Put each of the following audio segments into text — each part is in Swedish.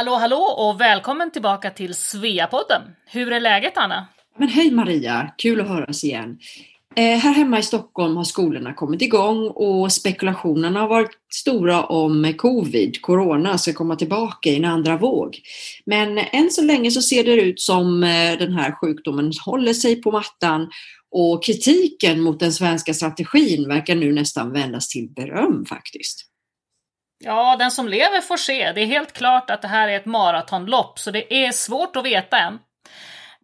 Hallå hallå och välkommen tillbaka till Sveapodden. Hur är läget Anna? Men hej Maria, kul att höras igen. Eh, här hemma i Stockholm har skolorna kommit igång och spekulationerna har varit stora om covid, corona, ska komma tillbaka i en andra våg. Men än så länge så ser det ut som eh, den här sjukdomen håller sig på mattan och kritiken mot den svenska strategin verkar nu nästan vändas till beröm faktiskt. Ja, den som lever får se. Det är helt klart att det här är ett maratonlopp, så det är svårt att veta än.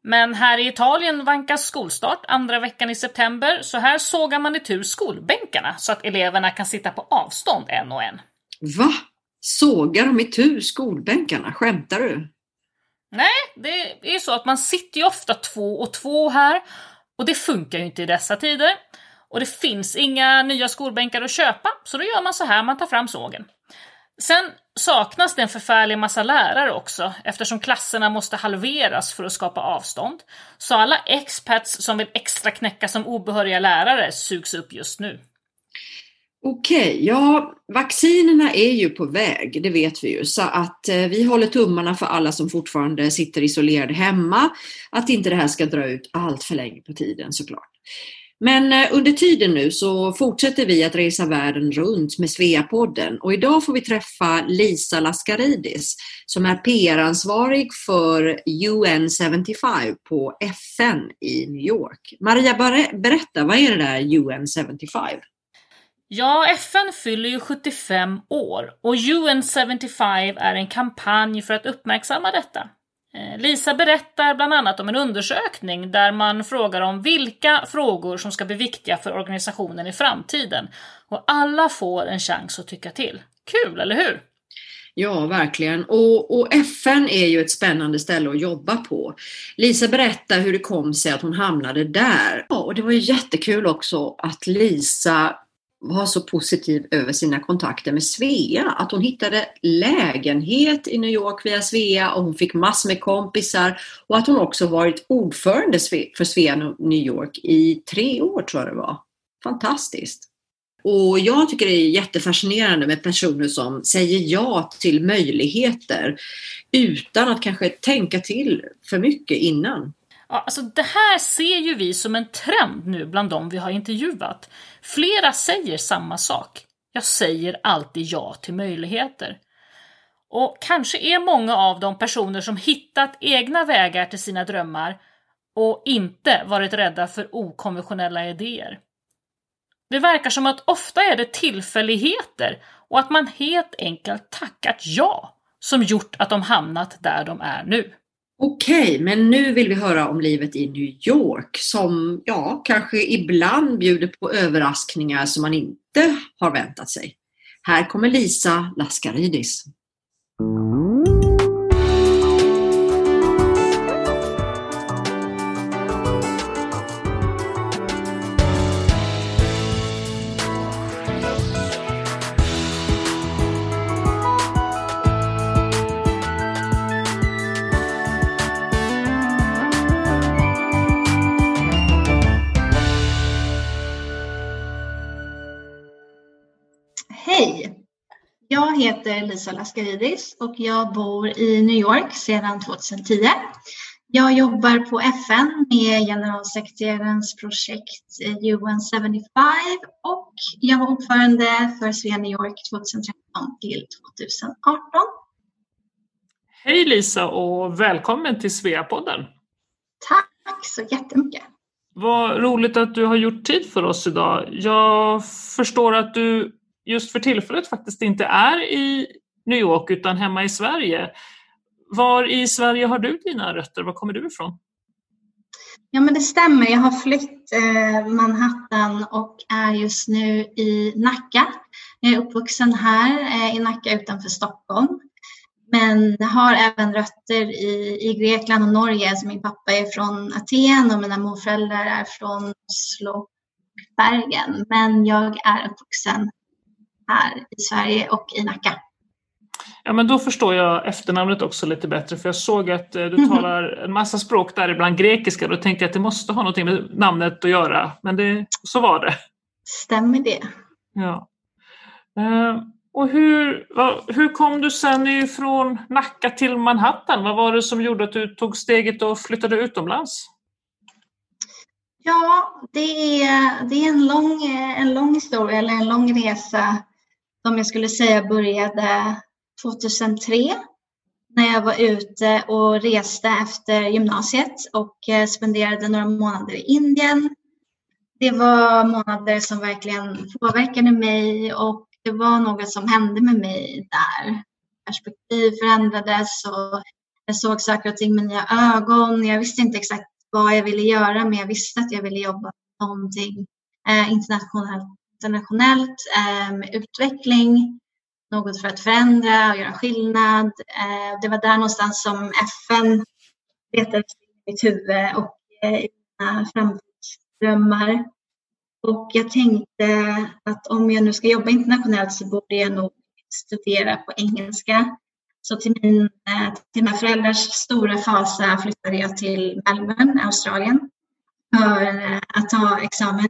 Men här i Italien vankas skolstart andra veckan i september, så här sågar man itu skolbänkarna så att eleverna kan sitta på avstånd en och en. Va? Sågar de itu skolbänkarna? Skämtar du? Nej, det är ju så att man sitter ju ofta två och två här och det funkar ju inte i dessa tider. Och det finns inga nya skolbänkar att köpa, så då gör man så här, man tar fram sågen. Sen saknas det en förfärlig massa lärare också eftersom klasserna måste halveras för att skapa avstånd. Så alla expats som vill extra knäcka som obehöriga lärare sugs upp just nu. Okej, okay, ja vaccinerna är ju på väg, det vet vi ju, så att eh, vi håller tummarna för alla som fortfarande sitter isolerade hemma, att inte det här ska dra ut allt för länge på tiden såklart. Men eh, under tiden nu så fortsätter vi att resa världen runt med Sveapodden och idag får vi träffa Lisa Laskaridis som är PR-ansvarig för UN 75 på FN i New York. Maria, berätta, vad är det där UN 75? Ja, FN fyller ju 75 år och UN 75 är en kampanj för att uppmärksamma detta. Eh, Lisa berättar bland annat om en undersökning där man frågar om vilka frågor som ska bli viktiga för organisationen i framtiden. Och alla får en chans att tycka till. Kul, eller hur? Ja, verkligen. Och, och, FN är ju ett spännande ställe att jobba på. Lisa berättar hur det kom sig att hon hamnade där. Ja, och det var ju jättekul också att Lisa var så positiv över sina kontakter med Svea. Att hon hittade lägenhet i New York via Svea och hon fick massor med kompisar. Och att hon också varit ordförande för Svea New York i tre år tror jag det var. Fantastiskt! Och jag tycker det är jättefascinerande med personer som säger ja till möjligheter utan att kanske tänka till för mycket innan. Ja, alltså det här ser ju vi som en trend nu bland de vi har intervjuat. Flera säger samma sak. Jag säger alltid ja till möjligheter. Och kanske är många av dem personer som hittat egna vägar till sina drömmar och inte varit rädda för okonventionella idéer. Det verkar som att ofta är det tillfälligheter och att man helt enkelt tackat ja som gjort att de hamnat där de är nu. Okej, okay, men nu vill vi höra om livet i New York som ja, kanske ibland bjuder på överraskningar som man inte har väntat sig. Här kommer Lisa Laskaridis. Jag heter Lisa Laskaridis och jag bor i New York sedan 2010. Jag jobbar på FN med generalsekreterarens projekt UN 75 och jag var ordförande för Svea New York 2013 till 2018. Hej Lisa och välkommen till Sveapodden. Tack så jättemycket. Vad roligt att du har gjort tid för oss idag. Jag förstår att du just för tillfället faktiskt inte är i New York utan hemma i Sverige. Var i Sverige har du dina rötter? Var kommer du ifrån? Ja, men det stämmer. Jag har flytt eh, Manhattan och är just nu i Nacka. Jag är uppvuxen här eh, i Nacka utanför Stockholm. Men har även rötter i, i Grekland och Norge. Så min pappa är från Aten och mina morföräldrar är från Oslo och Bergen. Men jag är uppvuxen här i Sverige och i Nacka. Ja, men då förstår jag efternamnet också lite bättre för jag såg att eh, du mm. talar en massa språk däribland grekiska. Då tänkte jag att det måste ha någonting med namnet att göra, men det, så var det. Stämmer det. Ja. Uh, Och hur, hur kom du sen ifrån Nacka till Manhattan? Vad var det som gjorde att du tog steget och flyttade utomlands? Ja, det är, det är en, lång, en lång historia, eller en lång resa som jag skulle säga började 2003 när jag var ute och reste efter gymnasiet och eh, spenderade några månader i Indien. Det var månader som verkligen påverkade mig och det var något som hände med mig där. Perspektiv förändrades och jag såg saker och ting med nya ögon. Jag visste inte exakt vad jag ville göra men jag visste att jag ville jobba med någonting eh, internationellt, internationellt eh, med utveckling något för att förändra och göra skillnad. Eh, det var där någonstans som FN letade i mitt huvud och eh, i mina framtidsdrömmar. Och jag tänkte att om jag nu ska jobba internationellt så borde jag nog studera på engelska. Så till, min, till mina föräldrars stora fasa flyttade jag till Melbourne, Australien, för att ta examen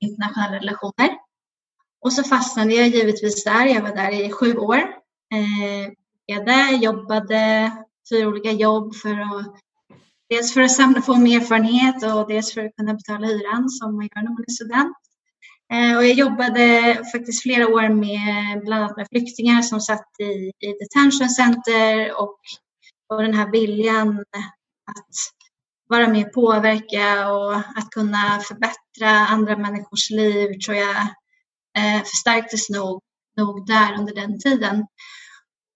internationella relationer. Och så fastnade jag givetvis där. Jag var där i sju år. Eh, jag där jobbade fyra olika jobb för att dels för att samla på mig erfarenhet och dels för att kunna betala hyran som man gör när man är student. Eh, och jag jobbade faktiskt flera år med bland annat med flyktingar som satt i, i detention center och, och den här viljan att vara med och påverka och att kunna förbättra andra människors liv tror jag eh, förstärktes nog, nog där under den tiden.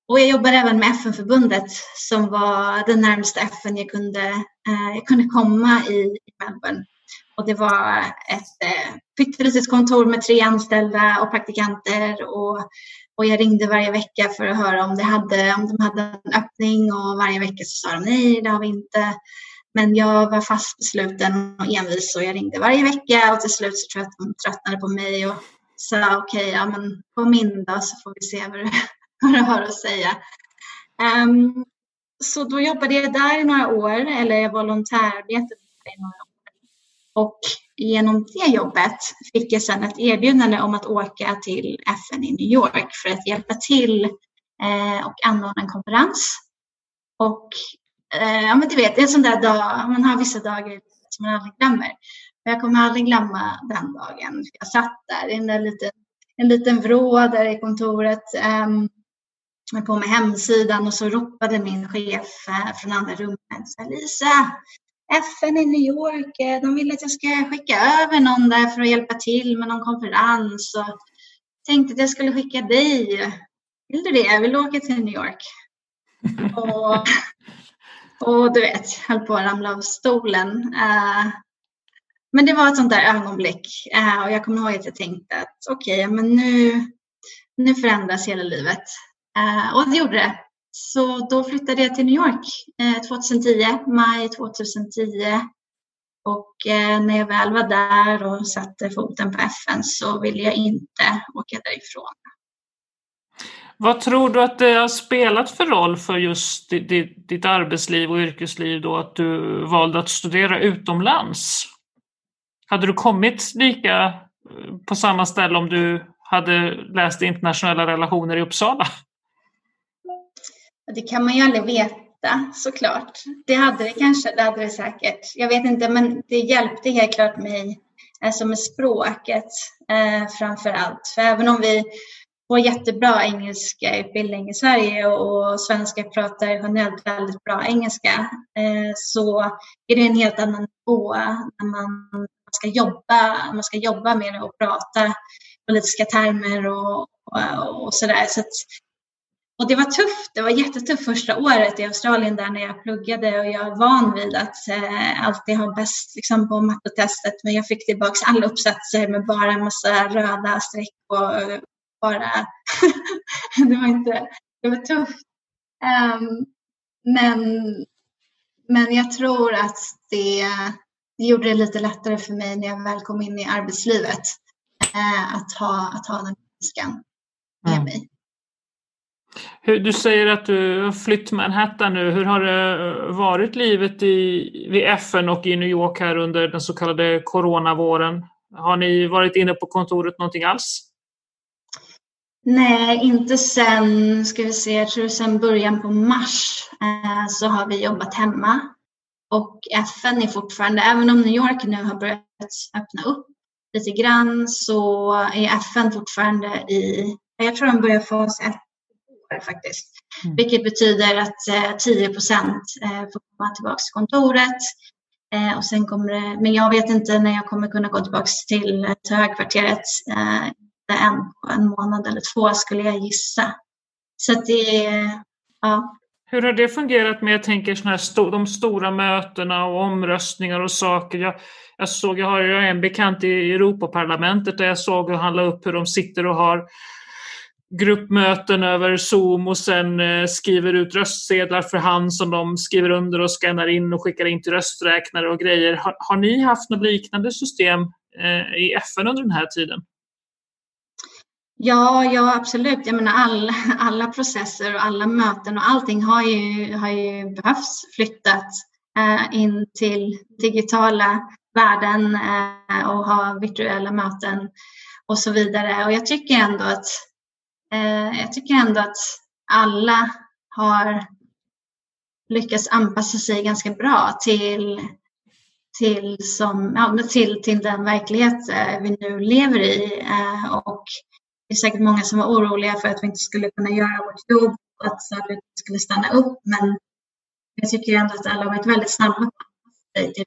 Och jag jobbade även med FN-förbundet som var det närmaste FN jag kunde, eh, jag kunde komma i, i Melbourne. Och det var ett eh, pyttelitet kontor med tre anställda och praktikanter och, och jag ringde varje vecka för att höra om, det hade, om de hade en öppning och varje vecka så sa de nej, det har vi inte. Men jag var fast besluten och envis och jag ringde varje vecka och till slut så tror jag att de tröttnade på mig och sa okej, okay, ja men kom in då så får vi se vad du, vad du har att säga. Um, så då jobbade jag där i några år, eller jag volontärarbetade i några år. Och genom det jobbet fick jag sedan ett erbjudande om att åka till FN i New York för att hjälpa till eh, och anordna en konferens. Och eh, ja, men du vet, det är en sån där dag, man har vissa dagar som man aldrig glömmer. Jag kommer aldrig glömma den dagen. Jag satt där i en, där liten, en liten vrå där i kontoret um, på med hemsidan och så ropade min chef uh, från andra rummet. Lisa, FN i New York, eh, de vill att jag ska skicka över någon där för att hjälpa till med någon konferens. Och tänkte att jag skulle skicka dig. Vill du det? Vill du åka till New York? och, och du vet, höll på att ramla av stolen. Eh, men det var ett sånt där ögonblick eh, och jag kommer ihåg att jag tänkte att okej, okay, men nu, nu förändras hela livet. Eh, och det gjorde det. Så då flyttade jag till New York 2010, maj 2010. Och när jag väl var där och satte foten på FN så ville jag inte åka därifrån. Vad tror du att det har spelat för roll för just ditt arbetsliv och yrkesliv då att du valde att studera utomlands? Hade du kommit lika eh, på samma ställe om du hade läst internationella relationer i Uppsala? Det kan man ju aldrig veta såklart. Det hade det kanske, det hade det säkert. Jag vet inte, men det hjälpte helt klart mig alltså med språket eh, framför allt. För även om vi får jättebra engelska utbildning i Sverige och svenskar pratar generellt väldigt bra engelska eh, så är det en helt annan nivå när man ska jobba, man ska jobba med det och prata politiska termer och, och, och sådär. Så och det var tufft. Det var jättetufft första året i Australien där när jag pluggade och jag är van vid att eh, alltid ha bäst liksom, på mattetestet. Men jag fick tillbaka alla uppsatser med bara en massa röda streck och bara... det var inte... Det var tufft. Um, men, men jag tror att det, det gjorde det lite lättare för mig när jag väl kom in i arbetslivet. Eh, att, ha, att ha den finskan med mm. mig. Du säger att du har flytt Manhattan nu. Hur har det varit livet i, vid FN och i New York här under den så kallade coronavåren? Har ni varit inne på kontoret någonting alls? Nej, inte sen, ska vi se, jag tror sen början på mars eh, så har vi jobbat hemma. Och FN är fortfarande, även om New York nu har börjat öppna upp lite grann så är FN fortfarande i, jag tror de börjar fas ett år faktiskt. Mm. Vilket betyder att eh, 10 procent eh, får komma tillbaka till kontoret. Eh, och sen kommer det, men jag vet inte när jag kommer kunna gå tillbaka till, till högkvarteret en på en månad eller två skulle jag gissa. Så att det ja. Hur har det fungerat med, jag tänker, såna här sto de stora mötena och omröstningar och saker? Jag, jag såg, jag har en bekant i Europaparlamentet där jag såg hur han la upp hur de sitter och har gruppmöten över Zoom och sen eh, skriver ut röstsedlar för hand som de skriver under och skannar in och skickar in till rösträknare och grejer. Har, har ni haft något liknande system eh, i FN under den här tiden? Ja, ja absolut. Jag menar all, alla processer och alla möten och allting har ju, har ju behövts flyttat eh, in till digitala världen eh, och ha virtuella möten och så vidare. Och jag tycker ändå att eh, jag tycker ändå att alla har lyckats anpassa sig ganska bra till, till, som, ja, till, till den verklighet eh, vi nu lever i. Eh, och det är säkert många som var oroliga för att vi inte skulle kunna göra vårt jobb och att saker skulle stanna upp. Men jag tycker ändå att alla har varit väldigt snabba på att till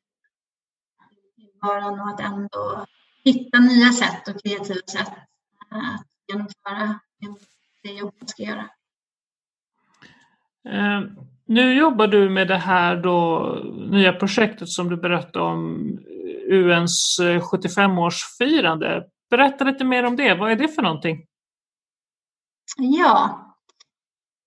tillvaron och att ändå hitta nya sätt och kreativa sätt att genomföra det jobb man ska göra. Eh, nu jobbar du med det här då, nya projektet som du berättade om, UNs 75-årsfirande. Eh, Berätta lite mer om det. Vad är det för någonting? Ja,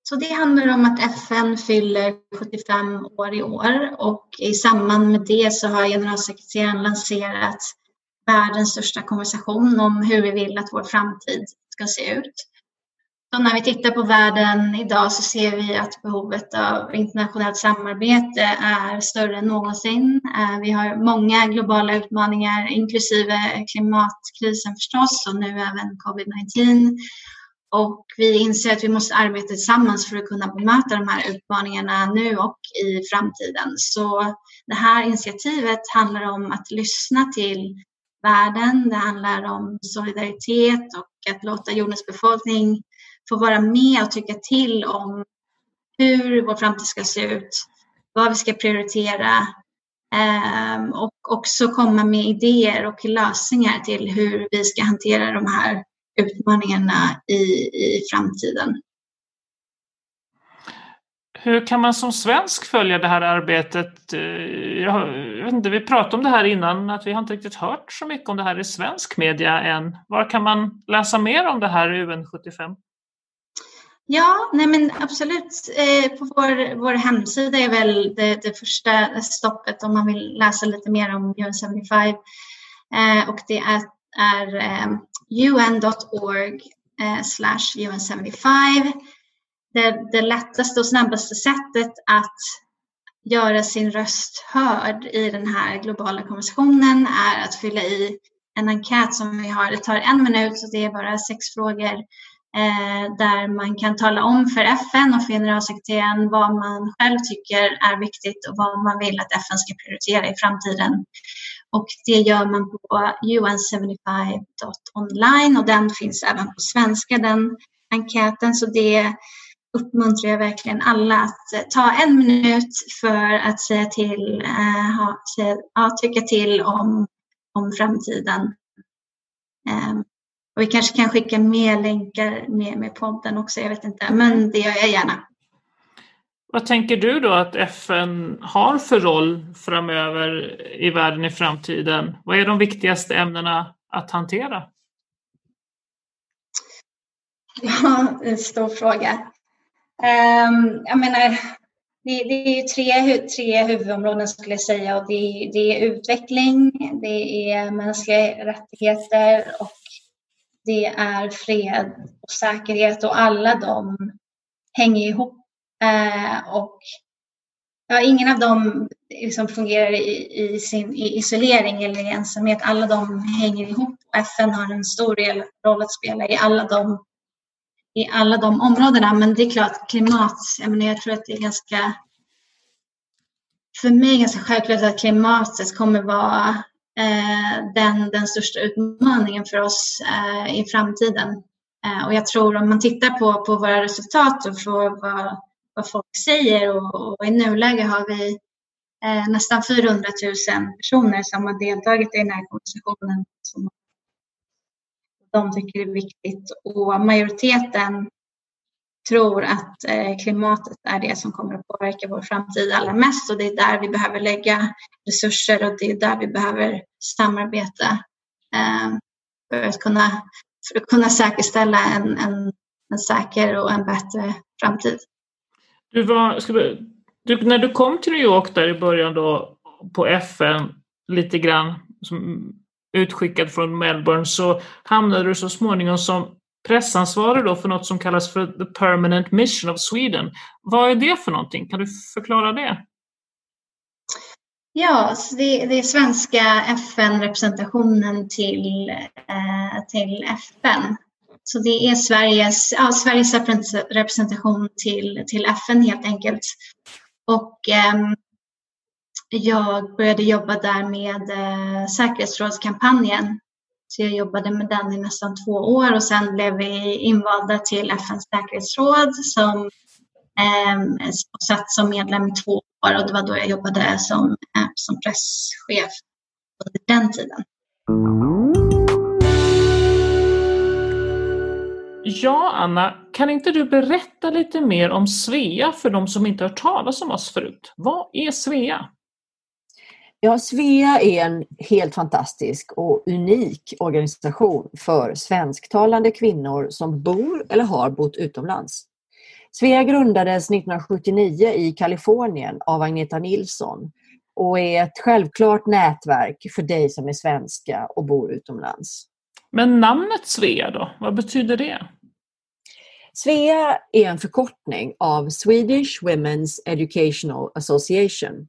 så det handlar om att FN fyller 75 år i år och i samband med det så har generalsekreteraren lanserat världens största konversation om hur vi vill att vår framtid ska se ut. Så när vi tittar på världen idag så ser vi att behovet av internationellt samarbete är större än någonsin. Eh, vi har många globala utmaningar, inklusive klimatkrisen förstås och nu även covid-19. Och vi inser att vi måste arbeta tillsammans för att kunna bemöta de här utmaningarna nu och i framtiden. Så det här initiativet handlar om att lyssna till världen. Det handlar om solidaritet och att låta jordens befolkning få vara med och tycka till om hur vår framtid ska se ut, vad vi ska prioritera eh, och också komma med idéer och lösningar till hur vi ska hantera de här utmaningarna i, i framtiden. Hur kan man som svensk följa det här arbetet? Eh, jag, vet inte, vi pratade om det här innan, att vi har inte riktigt hört så mycket om det här i svensk media än. Var kan man läsa mer om det här i UN75? Ja, nej men absolut. Eh, på vår, vår hemsida är väl det, det första stoppet om man vill läsa lite mer om UN75. Eh, och det är, är eh, un.org eh, slash UN75. Det, det lättaste och snabbaste sättet att göra sin röst hörd i den här globala konversationen är att fylla i en enkät som vi har. Det tar en minut så det är bara sex frågor Eh, där man kan tala om för FN och för generalsekreteraren vad man själv tycker är viktigt och vad man vill att FN ska prioritera i framtiden. Och det gör man på un75.online och den finns även på svenska, den enkäten. Så det uppmuntrar jag verkligen alla att eh, ta en minut för att säga till, äh, ha, säga, ja, tycka till om, om framtiden. Um, och vi kanske kan skicka mer länkar med, med podden också, jag vet inte, men det gör jag gärna. Vad tänker du då att FN har för roll framöver i världen i framtiden? Vad är de viktigaste ämnena att hantera? Ja, en stor fråga. Um, jag menar, det, är tre, tre huvudområden skulle jag säga och det, det är utveckling, det är mänskliga rättigheter och det är fred och säkerhet och alla de hänger ihop. Eh, och ja, ingen av dem liksom fungerar i, i sin i isolering eller i ensamhet. Alla de hänger ihop FN har en stor del roll att spela i alla de i alla de områdena. Men det är klart, klimat, jag, menar, jag tror att det är ganska för mig ganska självklart att klimatet kommer vara Eh, den, den största utmaningen för oss eh, i framtiden. Eh, och jag tror om man tittar på, på våra resultat och på vad, vad folk säger och, och i nuläget har vi eh, nästan 400 000 personer som har deltagit i den här konversationen. Som de tycker är viktigt och majoriteten tror att eh, klimatet är det som kommer att påverka vår framtid allra mest och det är där vi behöver lägga resurser och det är där vi behöver samarbeta eh, för, att kunna, för att kunna säkerställa en, en, en säker och en bättre framtid. Du var, du, när du kom till New York där i början då på FN lite grann som utskickad från Melbourne så hamnade du så småningom som pressansvarig då för något som kallas för The Permanent Mission of Sweden. Vad är det för någonting? Kan du förklara det? Ja, det, det är svenska FN-representationen till, eh, till FN. Så det är Sveriges, ja, Sveriges representation till, till FN helt enkelt. Och eh, jag började jobba där med eh, säkerhetsrådskampanjen så jag jobbade med den i nästan två år och sen blev vi invalda till FNs säkerhetsråd som eh, satt som medlem i två år och det var då jag jobbade som, eh, som presschef under den tiden. Ja, Anna, kan inte du berätta lite mer om Svea för de som inte hört talas om oss förut? Vad är Svea? Ja, Svea är en helt fantastisk och unik organisation för svensktalande kvinnor som bor eller har bott utomlands. Svea grundades 1979 i Kalifornien av Agneta Nilsson och är ett självklart nätverk för dig som är svenska och bor utomlands. Men namnet Svea då, vad betyder det? Svea är en förkortning av Swedish Women's Educational Association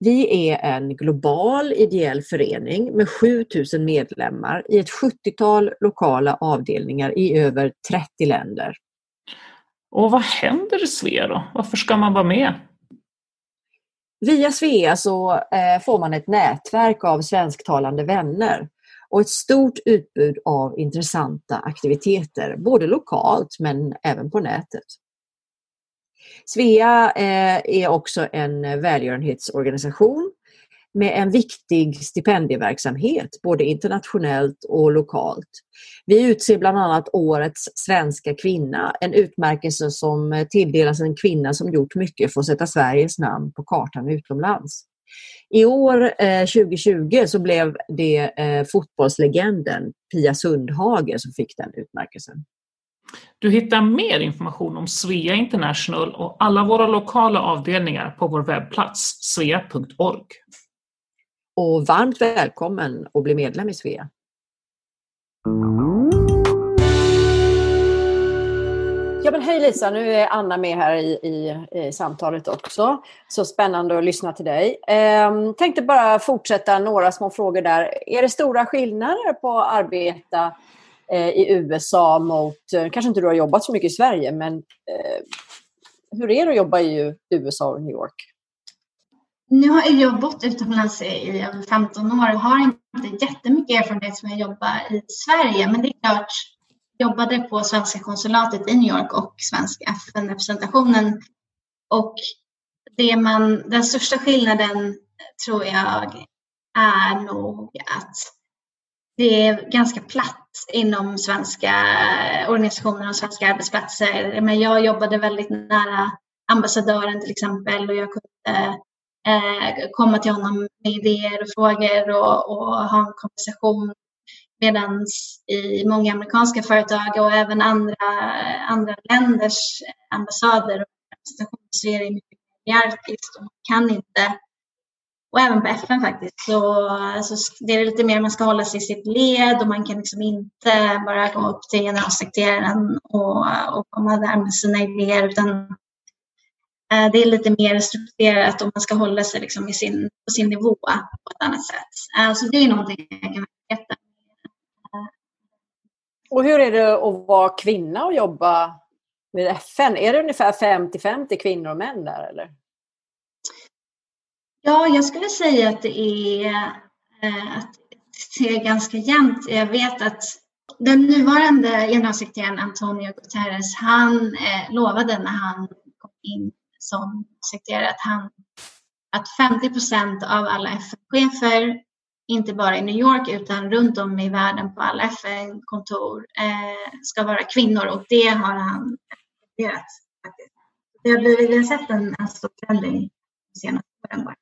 vi är en global ideell förening med 7000 medlemmar i ett 70-tal lokala avdelningar i över 30 länder. Och vad händer i Svea då? Varför ska man vara med? Via Svea så eh, får man ett nätverk av svensktalande vänner och ett stort utbud av intressanta aktiviteter, både lokalt men även på nätet. Svea eh, är också en eh, välgörenhetsorganisation med en viktig stipendieverksamhet både internationellt och lokalt. Vi utser bland annat Årets svenska kvinna, en utmärkelse som eh, tilldelas en kvinna som gjort mycket för att sätta Sveriges namn på kartan utomlands. I år, 2020, så blev det fotbollslegenden Pia Sundhage som fick den utmärkelsen. Du hittar mer information om Svea International och alla våra lokala avdelningar på vår webbplats svea.org. Och varmt välkommen att bli medlem i Svea. Ja, men hej Lisa, nu är Anna med här i, i, i samtalet också. Så spännande att lyssna till dig. Ehm, tänkte bara fortsätta några små frågor där. Är det stora skillnader på att arbeta Eh, i USA mot, eh, kanske inte du har jobbat så mycket i Sverige, men eh, hur är det att jobba i USA och New York? Nu har jag bott utomlands i över 15 år och har inte jättemycket erfarenhet som jag jobbar i Sverige, men det är klart, jag jobbade på svenska konsulatet i New York och svenska FN-representationen. Och det man, den största skillnaden tror jag är nog att det är ganska platt inom svenska organisationer och svenska arbetsplatser. Men jag jobbade väldigt nära ambassadören till exempel och jag kunde eh, komma till honom med idéer och frågor och, och ha en konversation. Medan i många amerikanska företag och även andra, andra länders ambassader och representationer så är det mycket hierarkiskt och man kan inte och även på FN faktiskt. Så, så det är lite mer man ska hålla sig i sitt led och man kan liksom inte bara gå upp till generalsekreteraren och, och komma där med sina idéer utan eh, det är lite mer strukturerat och man ska hålla sig liksom i sin, på sin nivå på ett annat sätt. Eh, så det är någonting jag kan berätta. Eh. Och hur är det att vara kvinna och jobba med FN? Är det ungefär 50-50 kvinnor och män där eller? Ja, jag skulle säga att det är, eh, att det är ganska jämnt. Jag vet att den nuvarande generalsekreteraren Antonio Guterres, han eh, lovade när han kom in som sekreterare att, han, att 50 procent av alla FN-chefer, inte bara i New York utan runt om i världen på alla FN-kontor, eh, ska vara kvinnor och det har han accepterat. Det har blivit, vi har sett en, en stor förändring de senaste åren.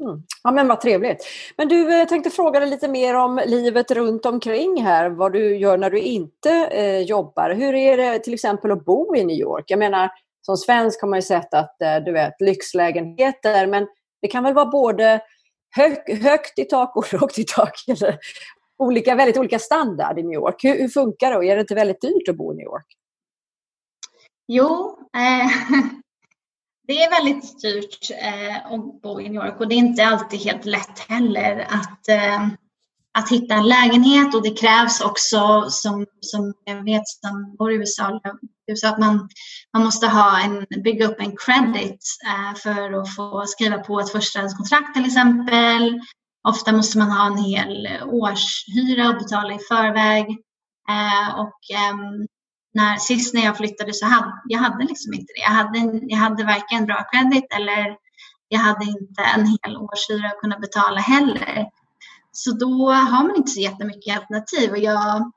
Mm. Ja men vad trevligt. Men du, jag tänkte fråga dig lite mer om livet runt omkring här, vad du gör när du inte eh, jobbar. Hur är det till exempel att bo i New York? Jag menar, som svensk har man ju sett att eh, du vet, lyxlägenheter, men det kan väl vara både hög, högt i tak och lågt i tak. Eller olika, väldigt olika standard i New York. Hur, hur funkar det och är det inte väldigt dyrt att bo i New York? Jo, eh, det är väldigt dyrt eh, att bo i New York och det är inte alltid helt lätt heller att, eh, att hitta en lägenhet och det krävs också som, som jag vet som bor i USA, USA att man, man måste ha en, bygga upp en credit eh, för att få skriva på ett förstahandskontrakt till exempel. Ofta måste man ha en hel årshyra och betala i förväg. Eh, och ehm, när, sist när jag flyttade så hade jag hade liksom inte det. Jag hade, jag hade varken bra credit eller jag hade inte en hel årshyra att kunna betala heller. Så då har man inte så jättemycket alternativ. Och jag,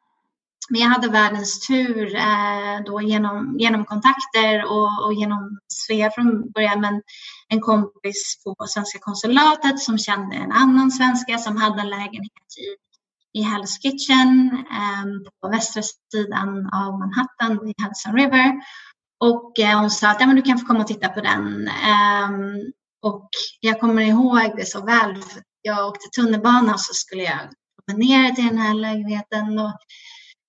men jag hade världens tur eh, då genom, genom kontakter och, och genom Svea från början. Men en kompis på svenska konsulatet som kände en annan svenska som hade en lägenhet i i Hell's Kitchen ehm, på västra sidan av Manhattan vid Hudson River. Och eh, hon sa att ja, men du kan få komma och titta på den. Ehm, och jag kommer ihåg det så väl. Jag åkte tunnelbana och så skulle jag komma ner till den här lägenheten. Och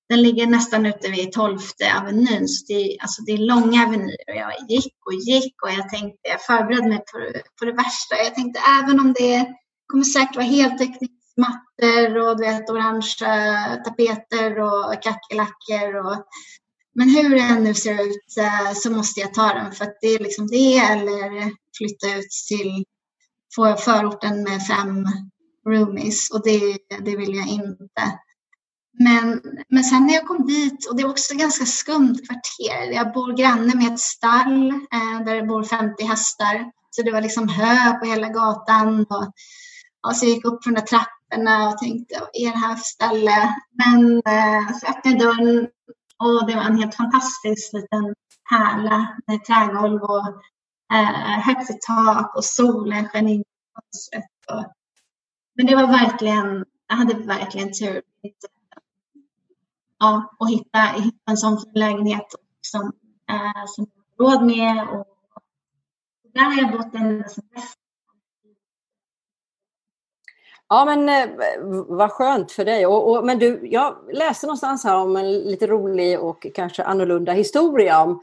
den ligger nästan ute vid 12 avenyn. Så det, är, alltså det är långa avenyer. Och jag gick och gick och jag tänkte, jag förberedde mig på, på det värsta. Jag tänkte även om det kommer säkert vara helt tekniskt mattor och du vet, orangea tapeter och kackerlackor. Och, men hur den nu ser ut eh, så måste jag ta den för att det är liksom det eller flytta ut till förorten med fem roomies och det, det vill jag inte. Men, men sen när jag kom dit, och det är också ett ganska skumt kvarter. Jag bor granne med ett stall eh, där det bor 50 hästar. Så det var liksom hö på hela gatan. Och, ja, så jag gick upp från den där trappan trapporna och tänkte, vad är det här för ställe? Men eh, så öppnade jag dörren och det var en helt fantastisk liten pärla med trägolv och eh, högt i tak och solen sken in i fönstret. Men det var verkligen, jag hade verkligen tur ja, och hitta, hitta en sån lägenhet som, eh, som jag har råd med. Och, och där har jag bott ända sedan dess. Ja men eh, vad skönt för dig. Och, och, men du, jag läste någonstans här om en lite rolig och kanske annorlunda historia om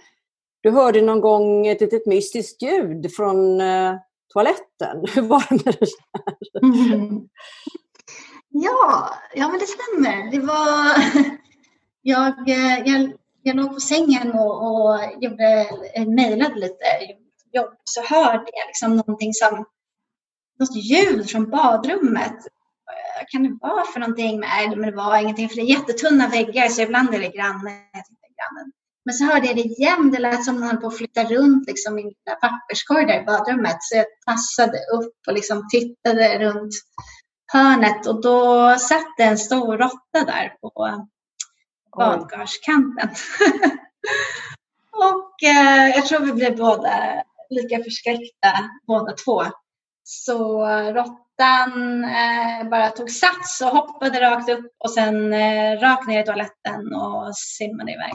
du hörde någon gång ett litet mystiskt ljud från eh, toaletten. Hur var det med det där? Mm. Ja, ja men det stämmer. Det var... jag, eh, jag, jag låg på sängen och, och gjorde, eh, mejlade lite jobb så hörde jag liksom någonting som något ljud från badrummet. Vad kan det vara för någonting? Nej, men det var ingenting för det är jättetunna väggar så ibland är det grannen. grannen. Men så hörde jag det igen. Det lät som om han på att flytta runt liksom, i en papperskorg där i badrummet. Så jag tassade upp och liksom tittade runt hörnet och då satt det en stor råtta där på badkarskanten. och eh, jag tror vi blev båda lika förskräckta båda två. Så råttan eh, bara tog sats och hoppade rakt upp och sen eh, rakt ner i toaletten och simmade iväg.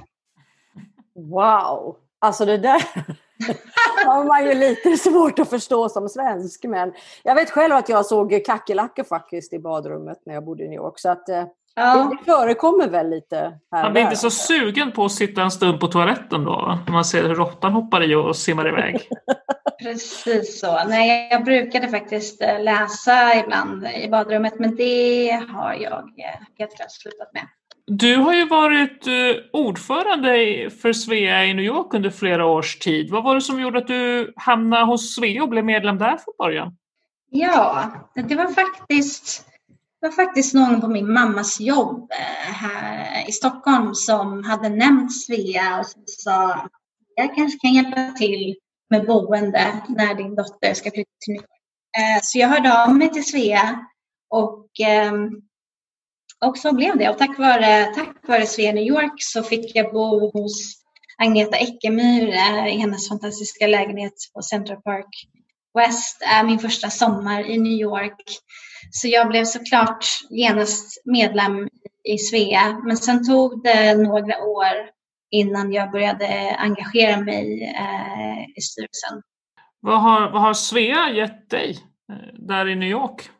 Wow! Alltså det där har man ju lite svårt att förstå som svensk. Men jag vet själv att jag såg kackerlackor faktiskt i badrummet när jag bodde i New York. Så att, eh, ja. det förekommer väl lite här Man blir inte så sugen på att sitta en stund på toaletten då? När man ser hur råttan hoppar i och simmar iväg. Precis så. Nej, jag brukade faktiskt eh, läsa ibland i badrummet men det har jag eh, helt klart slutat med. Du har ju varit eh, ordförande för Svea i New York under flera års tid. Vad var det som gjorde att du hamnade hos Svea och blev medlem där från början? Ja, det var faktiskt, det var faktiskt någon på min mammas jobb här i Stockholm som hade nämnt Svea och som sa att jag kanske kan hjälpa till med boende när din dotter ska flytta till New York. Eh, så jag hörde av mig till Svea och, ehm, och så blev det. Och tack vare, tack vare Svea New York så fick jag bo hos Agneta Eckemyr eh, i hennes fantastiska lägenhet på Central Park West eh, min första sommar i New York. Så jag blev såklart genast medlem i Svea. Men sen tog det några år innan jag började engagera mig eh, i styrelsen. Vad har, vad har Svea gett dig eh, där i New York?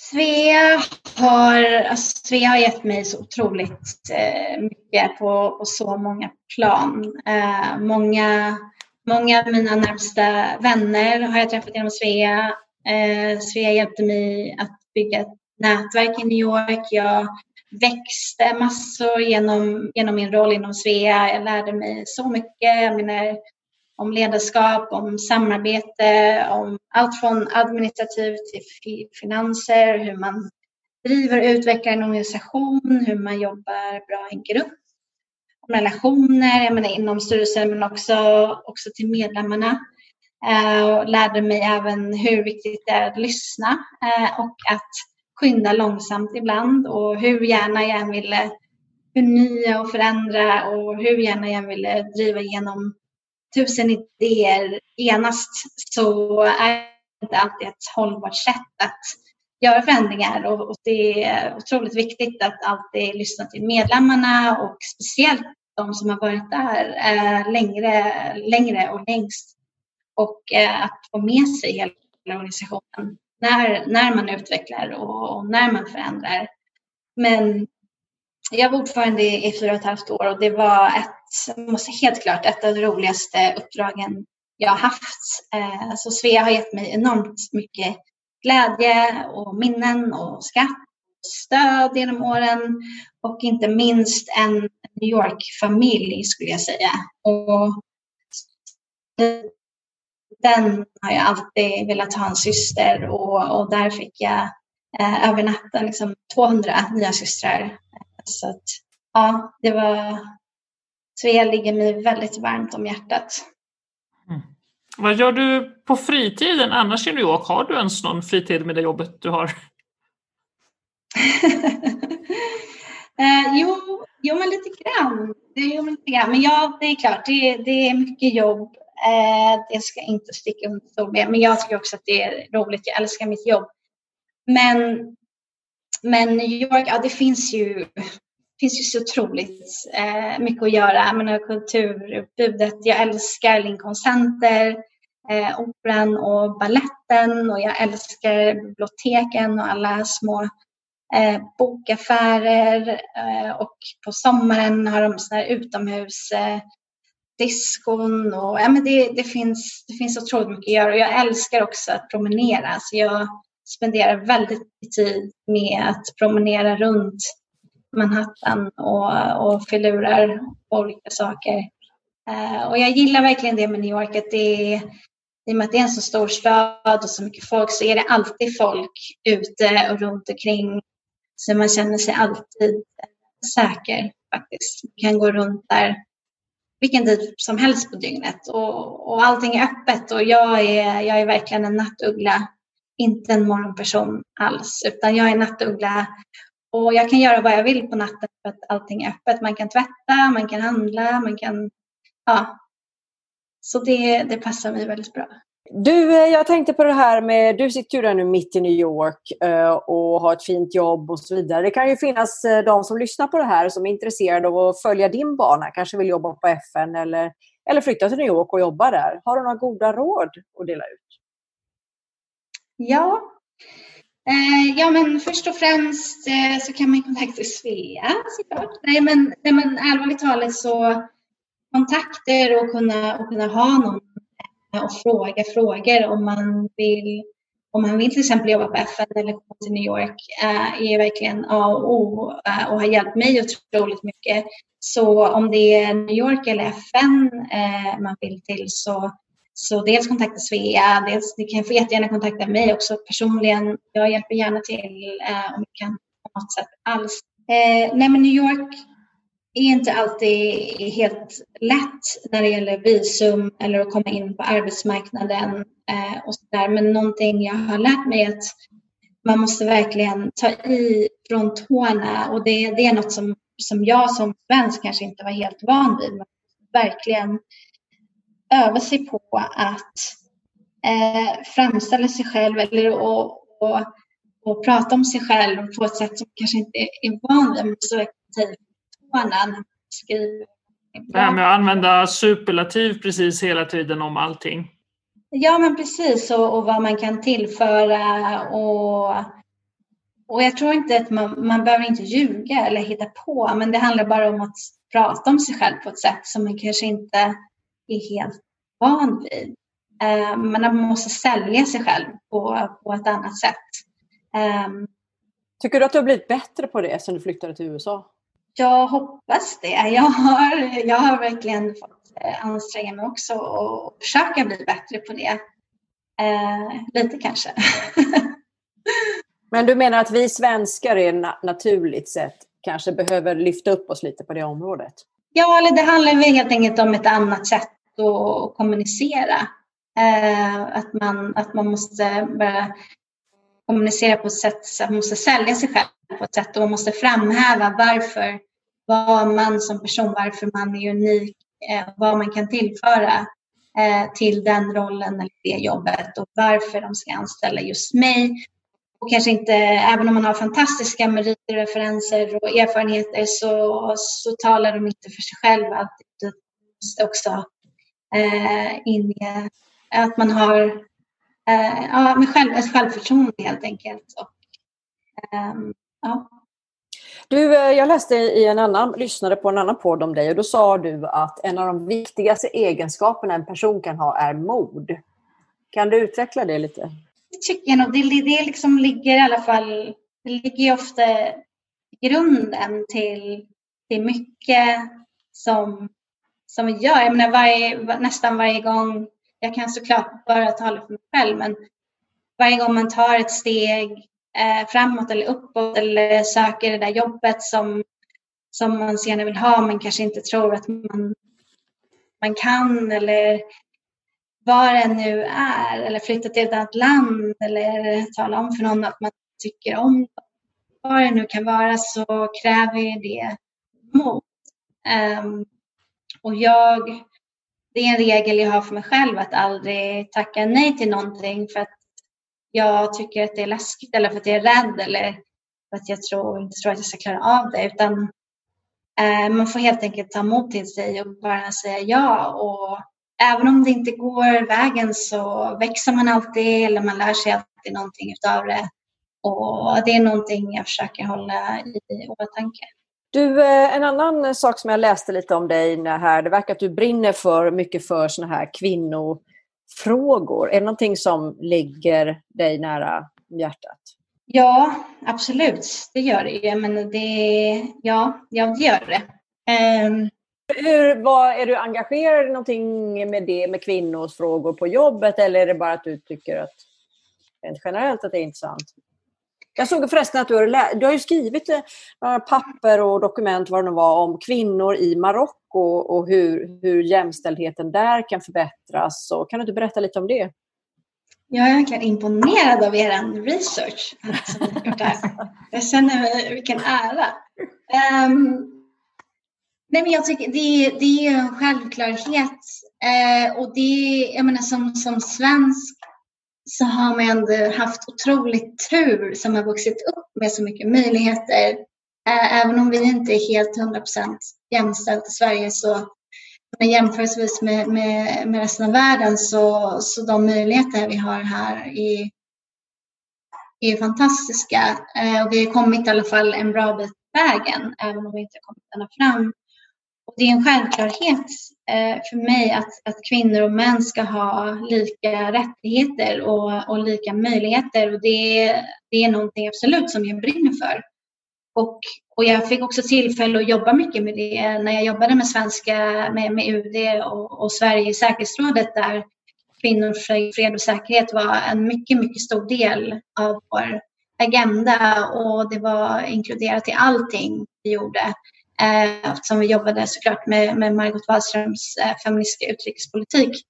Svea har, alltså, Svea har gett mig så otroligt eh, mycket på, på så många plan. Eh, många, många av mina närmsta vänner har jag träffat genom Svea. Eh, Svea hjälpte mig att bygga ett nätverk i New York. Jag växte massor genom, genom min roll inom Svea. Jag lärde mig så mycket. Jag menar, om ledarskap, om samarbete, om allt från administrativt till finanser, hur man driver och utvecklar en organisation, hur man jobbar bra i en grupp, om relationer, jag menar inom styrelsen men också, också till medlemmarna. Uh, lärde mig även hur viktigt det är att lyssna uh, och att skynda långsamt ibland och hur gärna jag än ville förnya och förändra och hur gärna jag än ville driva igenom tusen idéer. Genast så är det inte alltid ett hållbart sätt att göra förändringar och, det är otroligt viktigt att alltid lyssna till medlemmarna och speciellt de som har varit där eh, längre, längre och längst. Och eh, att få med sig hela organisationen när, när man utvecklar och, och när man förändrar. Men jag var ordförande i, i fyra och ett halvt år och det var ett, måste helt klart, ett av de roligaste uppdragen jag har haft. Eh, så Svea har gett mig enormt mycket glädje och minnen och skratt och stöd genom åren och inte minst en New York-familj skulle jag säga. Och den har jag alltid velat ha en syster och, och där fick jag eh, övernatta liksom 200 nya systrar. Så att, ja, det var... Svea ligger mig väldigt varmt om hjärtat. Mm. Vad gör du på fritiden annars i New York? Har du ens någon fritid med det jobbet du har? eh, jo, jo, men lite grann. Jo, men, lite grann. men ja, det är klart, det, det är mycket jobb. Eh, det ska inte sticka under stol med. Men jag tycker också att det är roligt. Jag älskar mitt jobb. Men, men New York, ja det finns ju, finns ju så otroligt eh, mycket att göra. Jag menar kulturutbudet. Jag älskar Lincoln Center, eh, Operan och balletten och jag älskar biblioteken och alla små eh, bokaffärer eh, och på sommaren har de sådana här utomhus eh, diskon och ja, men det, det, finns, det finns otroligt mycket att göra. Och jag älskar också att promenera. Så jag spenderar väldigt mycket tid med att promenera runt Manhattan och, och filurar på olika saker. Uh, och jag gillar verkligen det med New York, att det är, i och med att det är en så stor stad och så mycket folk så är det alltid folk ute och runt omkring. Så man känner sig alltid säker faktiskt. Man kan gå runt där vilken tid som helst på dygnet och, och allting är öppet och jag är, jag är verkligen en nattuggla, inte en morgonperson alls, utan jag är nattuggla och jag kan göra vad jag vill på natten för att allting är öppet. Man kan tvätta, man kan handla, man kan, ja. Så det, det passar mig väldigt bra. Du, eh, jag tänkte på det här med, du sitter ju där nu mitt i New York eh, och har ett fint jobb och så vidare. Det kan ju finnas eh, de som lyssnar på det här som är intresserade av att följa din bana, kanske vill jobba på FN eller, eller flytta till New York och jobba där. Har du några goda råd att dela ut? Ja, ja men först och främst så kan man kontakta Svea såklart. Nej men, nej, men allvarligt talat så kontakter och kunna, och kunna ha någon Eh, och fråga frågor om man vill, om man vill till exempel jobba på FN eller komma till New York eh, är verkligen A och O eh, och har hjälpt mig otroligt mycket. Så om det är New York eller FN eh, man vill till så, så dels kontakta Svea, dels ni kan få jättegärna kontakta mig också personligen. Jag hjälper gärna till eh, om vi kan på något sätt alls. Eh, nej men New York är inte alltid helt lätt när det gäller visum eller att komma in på arbetsmarknaden eh, och så där. Men någonting jag har lärt mig är att man måste verkligen ta i från tårna och det, det är något som, som jag som svensk kanske inte var helt van vid. Man verkligen öva sig på att eh, framställa sig själv eller och, och, och, prata om sig själv på ett sätt som kanske inte är van vid. Man måste verkligen tårna skriver. Det här med att använda superlativ precis hela tiden om allting. Ja, men precis. Och, och vad man kan tillföra. Och, och jag tror inte att man, man behöver inte ljuga eller hitta på, men det handlar bara om att prata om sig själv på ett sätt som man kanske inte är helt van vid. Men man måste sälja sig själv på, på ett annat sätt. Um, Tycker du att du har blivit bättre på det sen du flyttade till USA? Jag hoppas det. Jag har, jag har verkligen fått eh, anstränga mig också och försöka bli bättre på det. Eh, lite kanske. Men du menar att vi svenskar är na naturligt sett kanske behöver lyfta upp oss lite på det området? Ja, eller det handlar väl helt enkelt om ett annat sätt att kommunicera. Eh, att, man, att man måste börja kommunicera på ett sätt man måste sälja sig själv på ett sätt och man måste framhäva varför vad man som person, varför man är unik, eh, vad man kan tillföra eh, till den rollen eller det jobbet och varför de ska anställa just mig. Och kanske inte, även om man har fantastiska meriter, referenser och erfarenheter så, så talar de inte för sig själva alltid. Det måste också eh, inge att man har eh, ja, med själv, ett självförtroende helt enkelt. Och, eh, ja. Du, eh, jag läste i en annan, lyssnade på en annan podd om dig och då sa du att en av de viktigaste egenskaperna en person kan ha är mod. Kan du utveckla det lite? Det tycker jag nog. Det, det liksom ligger i alla fall, det ligger ofta grunden till, till mycket som, som vi gör. Jag menar varje, nästan varje gång, jag kan såklart bara tala för mig själv, men varje gång man tar ett steg Eh, framåt eller uppåt eller söker det där jobbet som, som man senare vill ha men kanske inte tror att man, man kan eller vad det nu är eller flytta till ett annat land eller tala om för någon att man tycker om. Vad det nu kan vara så kräver det mod. Um, och jag, det är en regel jag har för mig själv att aldrig tacka nej till någonting för att jag tycker att det är läskigt eller för att jag är rädd eller för att jag tror, inte tror att jag ska klara av det. Utan eh, man får helt enkelt ta mod till sig och bara säga ja. Och även om det inte går vägen så växer man alltid eller man lär sig alltid någonting utav det. Och det är någonting jag försöker hålla i åtanke. Du, eh, en annan sak som jag läste lite om dig här, det verkar att du brinner för mycket för såna här kvinnor frågor? Är det någonting som ligger dig nära hjärtat? Ja, absolut. Det gör det Men det, ja, ja, det gör det. Um... Hur, vad, är du engagerad i någonting med det, med kvinnors frågor på jobbet eller är det bara att du tycker att rent generellt att det är intressant? Jag såg förresten att du har, du har skrivit några papper och dokument vad det nu var om kvinnor i Marocko och hur, hur jämställdheten där kan förbättras. Så kan du inte berätta lite om det? Jag är verkligen imponerad av er research. Jag känner vilken ära. Um, nej men jag tycker det, det är en självklarhet. Uh, och det, jag menar som, som svensk så har man ändå haft otroligt tur som har vuxit upp med så mycket möjligheter. Även om vi inte är helt 100% jämställt i Sverige så men jämförelsevis med, med, med resten av världen så, så de möjligheter vi har här är, är fantastiska. Eh, och vi har kommit i alla fall en bra bit på vägen, även om vi inte har kommit ända fram. Och det är en självklarhet eh, för mig att, att kvinnor och män ska ha lika rättigheter och, och lika möjligheter. Och det, det är någonting absolut som jag brinner för. Och, och jag fick också tillfälle att jobba mycket med det när jag jobbade med svenska, med, med UD och, och Sverige i säkerhetsrådet där kvinnor, fred och säkerhet var en mycket, mycket stor del av vår agenda och det var inkluderat i allting vi gjorde. Eh, eftersom vi jobbade såklart med, med Margot Wallströms eh, feministiska utrikespolitik.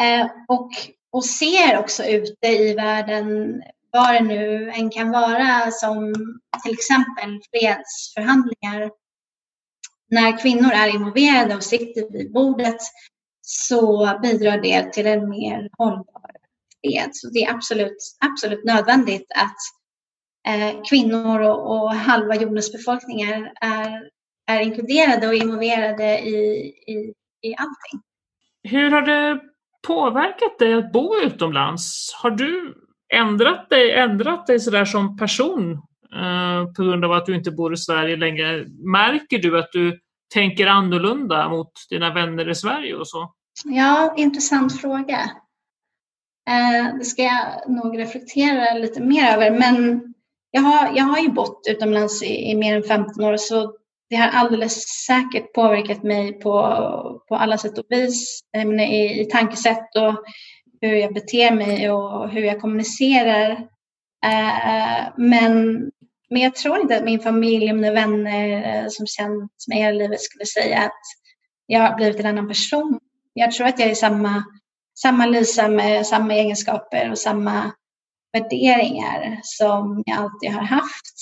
Eh, och, och ser också ute i världen vad det nu än kan vara som till exempel fredsförhandlingar. När kvinnor är involverade och sitter vid bordet så bidrar det till en mer hållbar fred. Så det är absolut, absolut nödvändigt att kvinnor och, och, halva jordens befolkningar är, är inkluderade och involverade i, i, i allting. Hur har det påverkat dig att bo utomlands? Har du ändrat dig, ändrat dig sådär som person eh, på grund av att du inte bor i Sverige längre? Märker du att du tänker annorlunda mot dina vänner i Sverige och så? Ja, intressant fråga. Eh, det ska jag nog reflektera lite mer över. Men jag har, jag har ju bott utomlands i, i mer än 15 år så det har alldeles säkert påverkat mig på, på alla sätt och vis. I, i tankesätt och hur jag beter mig och hur jag kommunicerar. Eh, men, men jag tror inte att min familj och mina vänner eh, som känt mig hela livet skulle säga att jag har blivit en annan person. Jag tror att jag är samma, samma Lisa med samma egenskaper och samma värderingar som jag alltid har haft.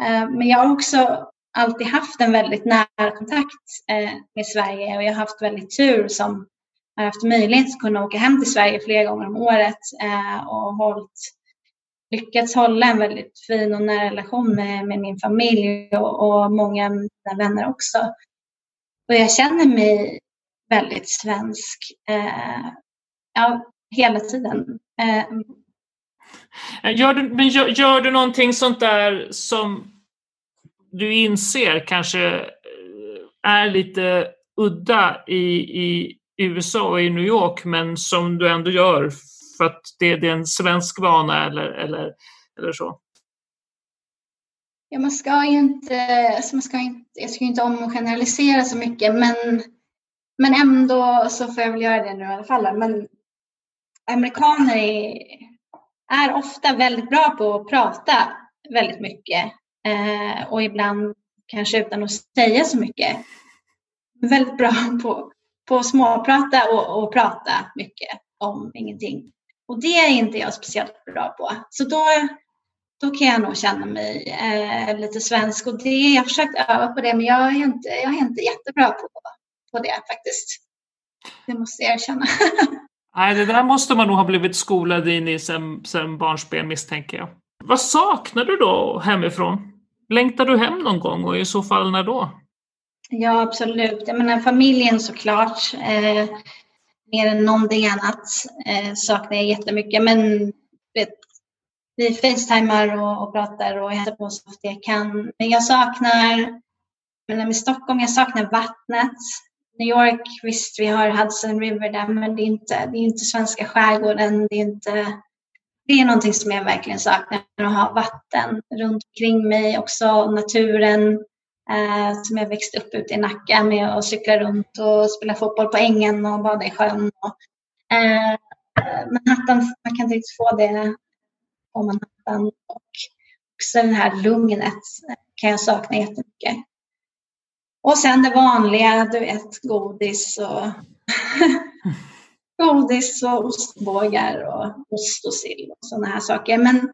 Eh, men jag har också alltid haft en väldigt nära kontakt eh, med Sverige och jag har haft väldigt tur som har haft möjlighet att kunna åka hem till Sverige flera gånger om året eh, och hållit, lyckats hålla en väldigt fin och nära relation med, med min familj och, och många av mina vänner också. Och jag känner mig väldigt svensk eh, ja, hela tiden. Eh, gör du, men gör, gör du någonting sånt där som du inser kanske eh, är lite udda i, i USA och i New York men som du ändå gör för att det, det är en svensk vana eller, eller, eller så? Ja, man ska ju inte, alltså man ska inte, jag ska inte omgeneralisera så mycket men, men ändå så får jag väl göra det nu i alla fall. Men amerikaner är, är ofta väldigt bra på att prata väldigt mycket eh, och ibland kanske utan att säga så mycket. Väldigt bra på på småprata och, och prata mycket om ingenting. Och det är inte jag speciellt bra på. Så då, då kan jag nog känna mig eh, lite svensk. Och det, jag har försökt öva på det, men jag är inte, jag är inte jättebra på, på det faktiskt. Det måste jag erkänna. Nej, det där måste man nog ha blivit skolad in i sen, sen barnsben misstänker jag. Vad saknar du då hemifrån? Längtar du hem någon gång och i så fall när då? Ja, absolut. Jag menar familjen såklart. Eh, mer än någonting annat eh, saknar jag jättemycket. Men vet, vi facetimar och, och pratar och hälsar på så ofta jag kan. Men jag saknar, men med Stockholm, jag saknar vattnet. New York, visst vi har Hudson River där, men det är inte, det är inte svenska skärgården. Det är, inte, det är någonting som jag verkligen saknar, att ha vatten runt omkring mig, också naturen eh, som jag växte upp ute i Nacka med att cykla runt och spela fotboll på ängen och bada i sjön. Och, eh, Manhattan, man kan inte riktigt få det på Manhattan. Och också det här lugnet kan jag sakna jättemycket. Och sen det vanliga, du vet, godis och godis och ostbågar och ost och sill och sådana här saker. Men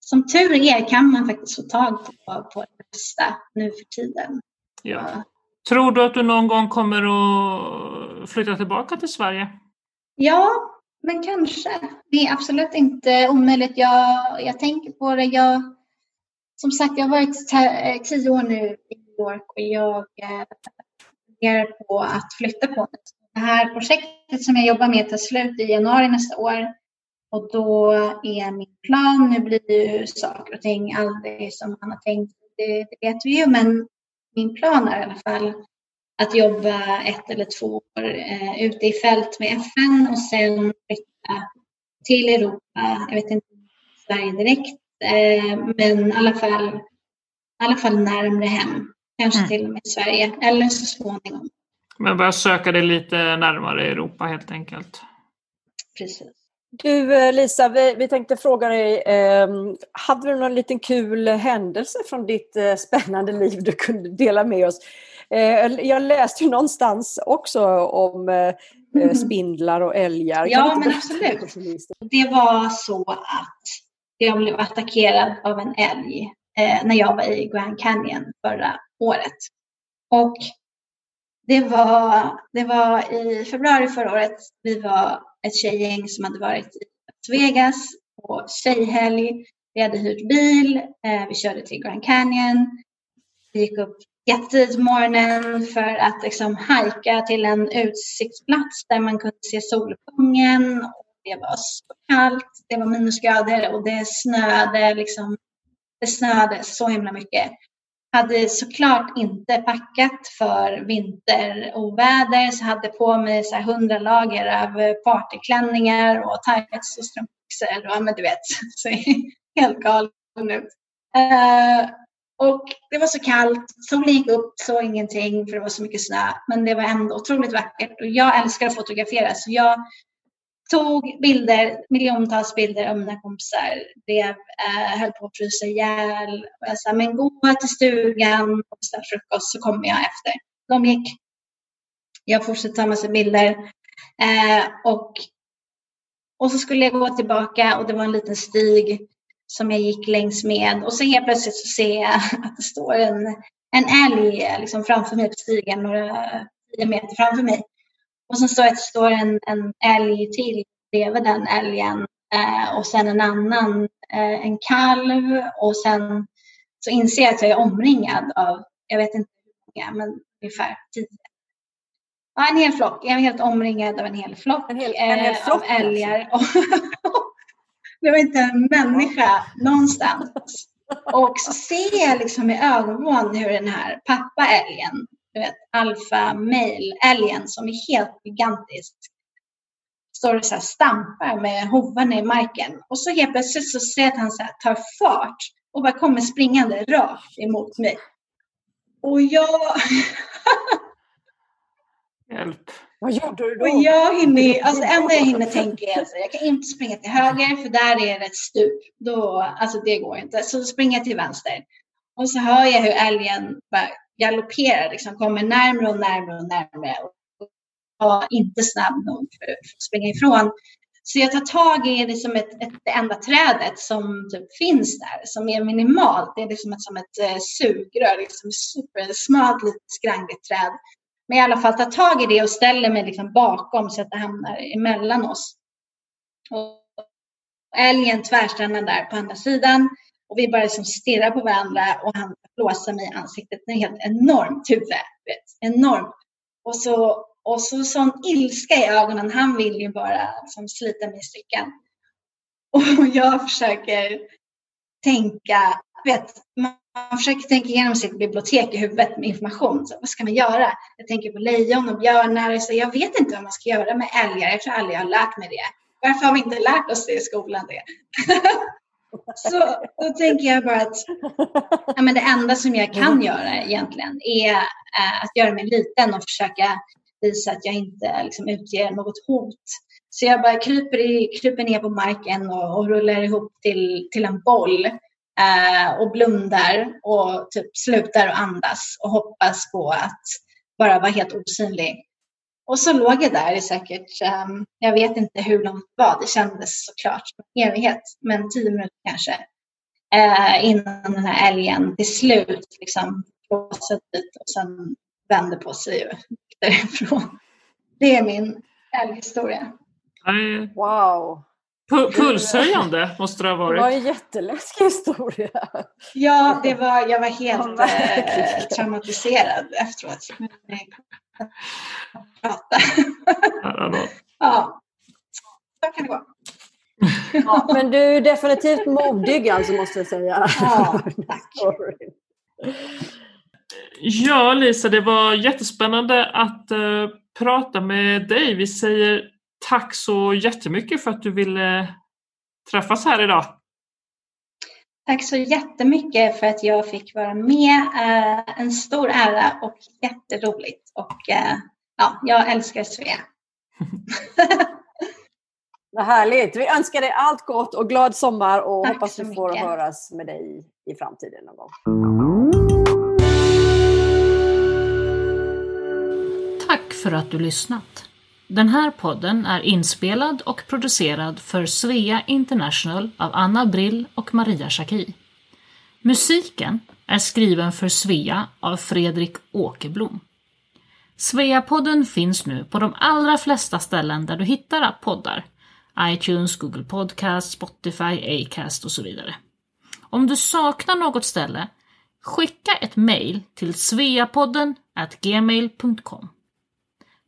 som tur är kan man faktiskt få tag på, på det mesta nu för tiden. Ja. Tror du att du någon gång kommer att flytta tillbaka till Sverige? Ja, men kanske. Det är absolut inte omöjligt. Jag, jag tänker på det. Jag, som sagt, jag har varit tio år nu i York och jag eh, funderar på att flytta på mig. Det här projektet som jag jobbar med tar slut i januari nästa år. Och då är min plan, nu blir ju saker och ting aldrig som man har tänkt, det, det vet vi ju, men min plan är i alla fall att jobba ett eller två år eh, ute i fält med FN och sen flytta till Europa. Jag vet inte Sverige direkt, eh, men i alla fall, i alla fall närmre hem. Kanske mm. till och med Sverige eller så småningom. Men börja söka dig lite närmare Europa helt enkelt. Precis. Du eh, Lisa, vi, vi tänkte fråga dig, eh, hade du någon liten kul händelse från ditt eh, spännande liv du kunde dela med oss? Eh, jag läste ju någonstans också om eh, eh spindlar och älgar. Ja, men absolut. Det var så att jag blev attackerad av en älg när jag var i Grand Canyon förra året. Och det var, det var i februari förra året. Vi var ett tjejgäng som hade varit i Las Vegas på tjejhelg. Vi hade hyrt bil. Eh, vi körde till Grand Canyon. Vi gick upp jättetidigt på morgonen för att liksom hajka till en utsiktsplats där man kunde se soluppgången. Det var så kallt, det var minusgrader och det snöade, liksom, det snöade så himla mycket hade såklart inte packat för vinteroväder så hade på mig så hundra lager av partyklänningar och tights och strumpbyxor Ja, men du vet, så helt galen ut. Uh, och det var så kallt, solen gick upp, såg ingenting för det var så mycket snö, men det var ändå otroligt vackert och jag älskar att fotografera så jag tog bilder, miljontals bilder av mina kompisar. Blev, eh, höll på att frysa ihjäl. Och jag sa, men gå till stugan och beställ frukost så kommer jag efter. De gick. Jag fortsatte ta massa bilder. Eh, och, och så skulle jag gå tillbaka och det var en liten stig som jag gick längs med. Och så helt plötsligt så ser jag att det står en, en älg eh, liksom framför mig på stigen, några tio meter framför mig. Och sen står, står en, en älg till bredvid den älgen eh, och sen en annan, eh, en kalv och sen så inser jag att jag är omringad av, jag vet inte hur många, men ungefär tio. Ja, en hel flock. Jag är helt omringad av en hel flock, en hel, en hel eh, flock av älgar. det var inte en människa någonstans. Och så ser jag liksom i ögonvrån hur den här pappaälgen du vet, alfa male-älgen som är helt gigantisk står och så här stampar med hovarna i marken. Och så helt plötsligt så ser jag att han så tar fart och bara kommer springande rakt emot mig. Och jag... Hjälp. Vad gjorde du då? Och jag hinner, alltså det enda jag hinner tänka är att jag kan inte springa till höger för där är det ett stup. Då, alltså det går inte. Så springer jag till vänster. Och så hör jag hur älgen bara galopperar, liksom, kommer närmre och närmre och närmre och var inte snabb nog för, för att springa ifrån. Så jag tar tag i liksom ett, ett, det enda trädet som typ finns där, som är minimalt. Det är liksom ett, som ett eh, sugrör, liksom supersmalt, lite skrangligt träd. Men i alla fall tar tag i det och ställer mig liksom bakom så att det hamnar emellan oss. Och älgen tvärstannar där på andra sidan och vi bara liksom stirrar på varandra och han blåser mig i ansiktet med helt enormt huvud. Vet, enormt. Och så, och så sån ilska i ögonen. Han vill ju bara liksom slita mig i stycken. Och jag försöker tänka, vet, man försöker tänka igenom sitt bibliotek i huvudet med information. Så, vad ska man göra? Jag tänker på lejon och björnar. Så jag vet inte vad man ska göra med älgar. Jag tror aldrig jag har lärt mig det. Varför har vi inte lärt oss det i skolan? Det? Så då tänker jag bara att ja, men det enda som jag kan göra egentligen är äh, att göra mig liten och försöka visa att jag inte liksom, utger något hot. Så jag bara kryper, i, kryper ner på marken och, och rullar ihop till, till en boll äh, och blundar och typ slutar att andas och hoppas på att bara vara helt osynlig. Och så låg jag där i säkert, um, jag vet inte hur långt det var, det kändes såklart som en evighet, men tio minuter kanske, uh, innan den här älgen till slut liksom blåste dit och sen vände på sig och därifrån. Det är min älghistoria. Wow! Pulshöjande måste det ha varit. Det var en jätteläskig historia. Ja, det var, jag var helt eh, traumatiserad efteråt prata. ja, så kan det gå. Ja, men du är definitivt modig alltså måste jag säga. Ja, tack. Ja, Lisa, det var jättespännande att uh, prata med dig. Vi säger tack så jättemycket för att du ville träffas här idag. Tack så jättemycket för att jag fick vara med. Uh, en stor ära och jätteroligt. Och uh, ja, jag älskar Svea. Vad härligt. Vi önskar dig allt gott och glad sommar och Tack hoppas vi får mycket. höras med dig i framtiden någon gång. Tack för att du lyssnat. Den här podden är inspelad och producerad för Svea International av Anna Brill och Maria Schacki. Musiken är skriven för Svea av Fredrik Åkerblom. Sveapodden finns nu på de allra flesta ställen där du hittar poddar. iTunes, Google Podcast, Spotify, Acast och så vidare. Om du saknar något ställe, skicka ett mejl till sveapodden gmail.com.